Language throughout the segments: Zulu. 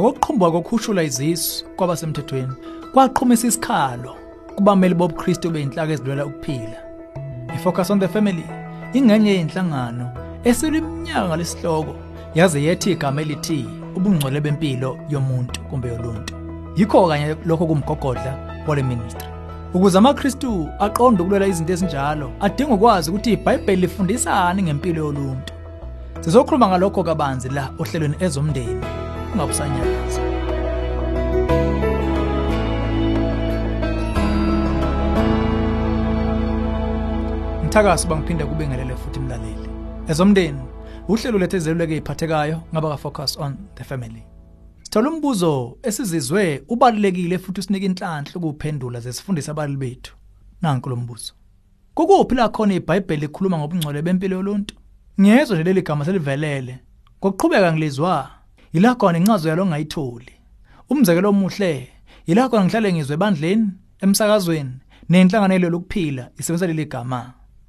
ngokuqhumbuka kokhushula izisu kwabasemthethweni kwaqhumisa isikhalo kubameli bobuKristu beyinhlaka ezilwela ukuphila. Ifocus on the family ingenye yeinhlangano esiliminyaka ngalesihloko yaze yethi igama elithi ubungcwele bempilo yomuntu kumbe yoluntu yikho kanye lokho kumgogodla wale ministry. Ukuze amaKristu aqonde ukulwela izinto ezinjalo adinga ukwazi ukuthi iBhayibheli lifundisani ngempilo yoluntu. Sizokhuluma ngalokho kabanzi la ohlelweni ezomndeni. Ungabusanyakaza Mthakazi bangiphinde kubingelele futhi mlaleli. Ezomndeni uhlelo lethu ezeluleke iphathekayo ngaba ka focus on the family. Sithola umbuzo esizizwe ubalulekile futhi usinike inhlanhla ukuphendula zesifundisa abalali bethu. Nanku lo mbuzo. Kukuphi la khona iBhayibheli likhuluma ngobungcwele bempilo yoluntu? Ngiyezwa nje leli gama selivelele ngokuqhubeka ngilizwa yila khona incazo yalo ngayitholi umzekelo omuhle yila khona ngihlale ngizwe ebandleni emsakazweni nenhlanganelo lokuphila isebenzisa leli gama.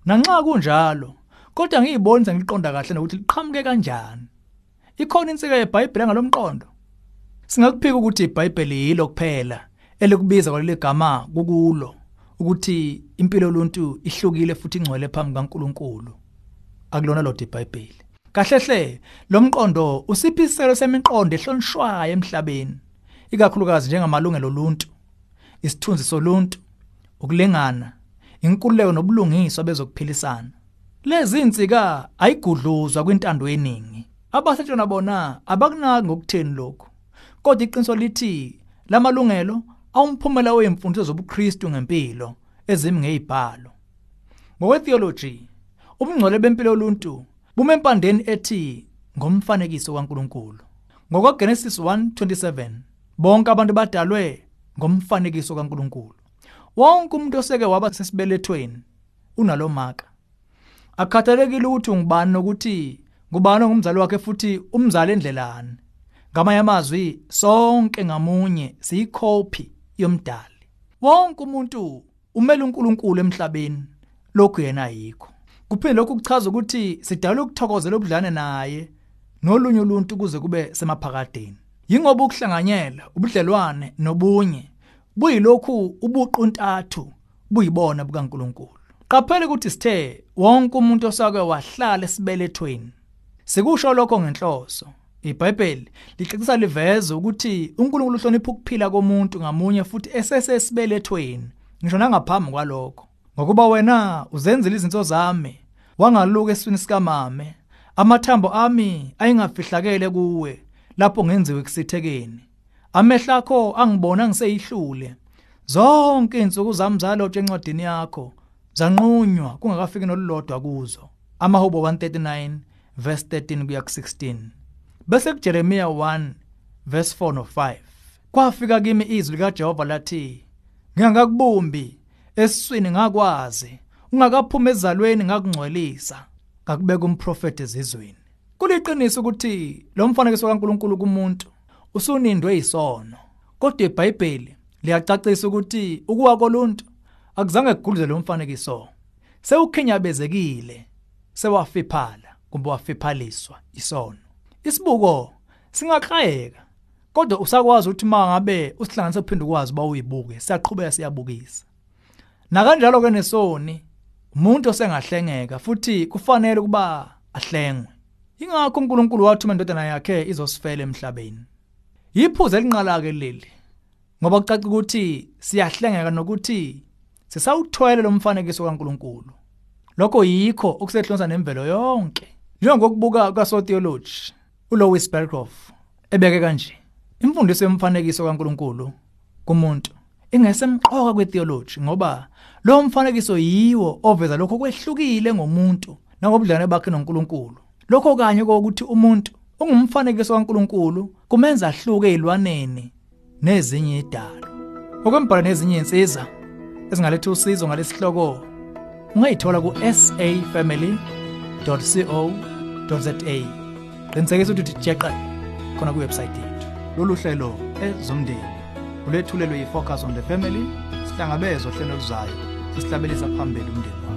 Nanxa kunjalo kodwa ngiyiboni sengiqonda kahle nokuthi liqhamuke kanjani. Ikhona insika yeBhayibheli ngalomqondo singakuphika ukuthi iBhayibheli yilo kuphela elikubiza kwaleli gama kukulo ukuthi impilo yoluntu ihlukile futhi ingcwele phambi kaNkuluNkulu akulona lo iBhayibheli. Kahlehle lo mqondo usiphiselo semiqondo ehlonishwayo emhlabeni? Ikakhulukazi njengamalungelo oluntu isithunzi soluntu ukulingana inkululeko nobulungiswa bezokuphilisana. Lezi insika ayigudluzwa kwintando yeningi abasetshona bona abakunaki ngokutheni lokho kodwa iqiniso lithi lamalungelo awumphumela wemfundiso zobuKristu ngempilo ezimi ngezibhalo ngokwetheology ubungcwele bempilo yoluntu bumempandeni ethi ngomfanekiso kaNkuluNkulu. ngokweGenesis 1:27 bonke abantu badalwe ngomfanekiso kaNkuluNkulu. Wonke umuntu oseke waba sesibelethweni unalomaka akhathalekile ukuthi ungubani nokuthi ngubani ongumzali wakhe futhi umzali endlelani. Ngamanye amazwi sonke ngamunye siyikhopi yomdali. Wonke umuntu umele uNkulunkulu emhlabeni lokhu yena ayikho. Kuphinde lokhu kuchaza ukuthi sidalwe ukuthokozela ubudlane naye nolunye uluntu kuze kube semaphakadeni. Yingoba ukuhlanganyela ubudlelwane nobunye buyilokhu ubuqu ntathu buyibona bukaNkuluNkulu. Qaphela ukuthi sithe wonke umuntu osake wahlala esibelethweni. Sikusho lokho ngenhloso. iBhayibheli lixexisa liveze ukuthi uNkulunkulu uhlonipha ukuphila komuntu ngamunye futhi esesesibelethweni ngisho nangaphambi kwalokho. Ngokuba wena uzenzile izinto zami wangaluka eswini sikamame amathambo ami ayingafihlakele kuwe lapho ngenziwe kusithekeni amehla akho angibona ngiseyihlule. Zonke insuku zami zalotshe encwadini yakho zanqunywa kungakafiki nolulodwa kuzo. Amahubo 139 verse 13 kuya ku16 bese kuJeremia 1 verse 4 no 5 kwafika kimi izwi likaJehova lathi ngiyangakubumbi esiswini ngakwazi. Ungakaphuma ezalweni ngakungcwelisa. Ngakubeka umprofeti ezizweni. Kuliqiniso ukuthi lo mfanekiso kaNkuluNkulu kumuntu usunindwe isono kodwa iBhayibheli liyacacisa ukuthi ukuwa koluntu akuzange kugudluze lo mfanekiso. Sewukhinyabezekile sewafiphala kumbe wafiphaliswa isono isibuko singakrayeka kodwa usakwazi ukuthi mangabe usihlanganise uphinde ukwazi ba uyibuke siyaqhubeka siyabukisa. Na kanjalo ke nesoni umuntu osengahlengeka futhi kufanele kuba ahlengwe. Ingakho uNkulunkulu wathuma indodana yakhe izosifela emhlabeni. Yiphuze elinqala ke leli ngoba kucaca ukuthi siyahlengeka nokuthi sisawuthwele lo mfanekiso kaNkulunkulu. Lokho yikho okusehlonza nemvelo yonke. Njengokubuka kwasotheology uLouis Berkhoff ebeke kanje imfundiso yomfanekiso kaNkulunkulu kumuntu ingesemqoka kwetheology ngoba lo mfanekiso yiwo oveza lokho kwehlukile ngomuntu nangobudlane bakhe noNkulunkulu. Lokho kanye kokuthi umuntu ungumfanekiso kaNkulunkulu kumenza ahluke ezilwaneni nezinye idalo okwembhala nezinye insizwa ezingaletha usizo ngalesihloko ungayithola ku safamily.co.za qinisekisa ukuthi ujeqa khona kuwebsite yethu. Lolu hlelo ezomndeni. Ulethulelwe yi-focus on the family sihlangabezwa hlelo luzayo sisihlabelisa phambili umndeni wakho.